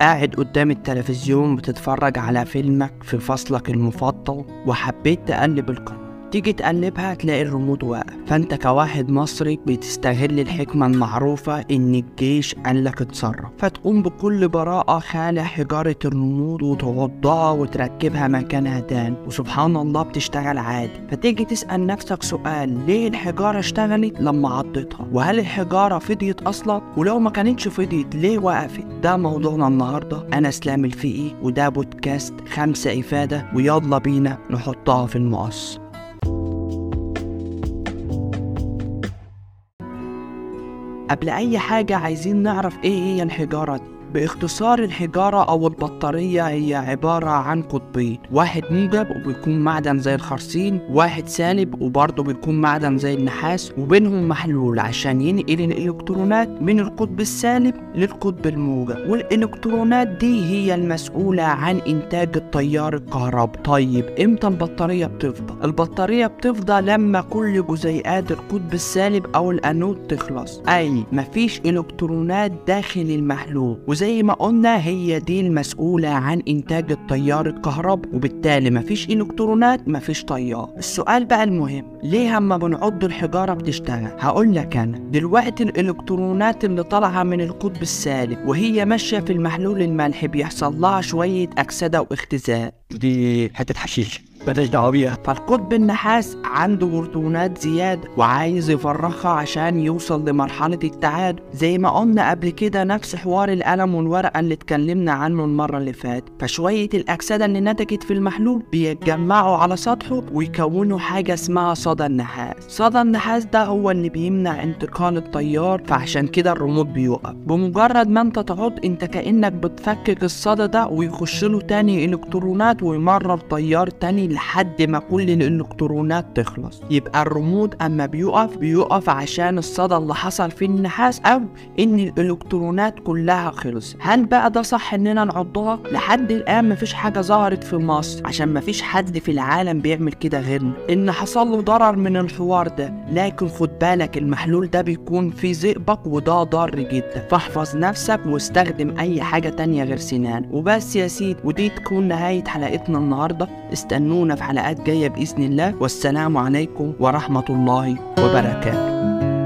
قاعد قدام التلفزيون بتتفرج على فيلمك في فصلك المفضل وحبيت تقلب القناة. تيجي تقلبها تلاقي الريموت واقف فأنت كواحد مصري بتستغل الحكمة المعروفة إن الجيش قالك اتصرف. فتقوم بكل براءة خالع حجارة الريموت وتوضعها وتركبها مكانها تاني. وسبحان الله بتشتغل عادي. فتيجي تسأل نفسك سؤال ليه الحجارة اشتغلت لما عضتها؟ وهل الحجارة فضيت أصلا؟ ولو ما كانتش فضيت ليه وقفت؟ ده موضوعنا النهاردة. أنا إسلام الفقي وده بودكاست خمسة إفادة ويلا بينا نحطها في المقص. قبل أي حاجة عايزين نعرف إيه هي الحجارة دي باختصار الحجارة أو البطارية هي عبارة عن قطبين واحد موجب وبيكون معدن زي الخرسين واحد سالب وبرضه بيكون معدن زي النحاس وبينهم محلول عشان ينقل الإلكترونات من القطب السالب للقطب الموجب. والإلكترونات دي هي المسؤولة عن إنتاج التيار الكهربي طيب إمتى البطارية بتفضى؟ البطارية بتفضى لما كل جزيئات القطب السالب أو الأنود تخلص. أي مفيش إلكترونات داخل المحلول. وزي ما قلنا هي دي المسؤولة عن إنتاج التيار الكهربي وبالتالي مفيش إلكترونات مفيش تيار. السؤال بقى المهم ليه اما بنعض الحجارة بتشتغل؟ هقول لك أنا. دلوقتي الإلكترونات اللي طالعة من القطب السالب وهي ماشية في المحلول الملح بيحصل لها شوية أكسدة واختزال. دي حتة حشيش. بلاش دعوه بيها فالقطب النحاس عنده بروتونات زيادة وعايز يفرغها عشان يوصل لمرحلة التعادل زي ما قلنا قبل كده نفس حوار القلم والورقة اللي اتكلمنا عنه المرة اللي فاتت. فشوية الأكسدة اللي نتجت في المحلول بيتجمعوا على سطحه ويكونوا حاجة اسمها صدى النحاس. صدى النحاس ده هو اللي بيمنع انتقال التيار فعشان كده الريموت بيوقف بمجرد ما انت تعض انت كأنك بتفكك الصدى ده ويخش له تاني إلكترونات ويمرر تيار تاني لحد ما كل الإلكترونات تخلص. يبقى الرمود أما بيقف بيقف عشان الصدى اللي حصل في النحاس أو إن الإلكترونات كلها خلص هل بقى ده صح إننا نعضها؟ لحد الآن مفيش حاجة ظهرت في مصر عشان مفيش حد في العالم بيعمل كده غيرنا. إن حصل له ضرر من الحوار ده لكن خد بالك المحلول ده بيكون فيه زئبق وده ضار جدا. فاحفظ نفسك واستخدم أي حاجة تانية غير سنان. وبس يا سيدي ودي تكون نهاية حلقتنا النهارده. استنونا في حلقات جاية بإذن الله والسلام عليكم ورحمة الله وبركاته.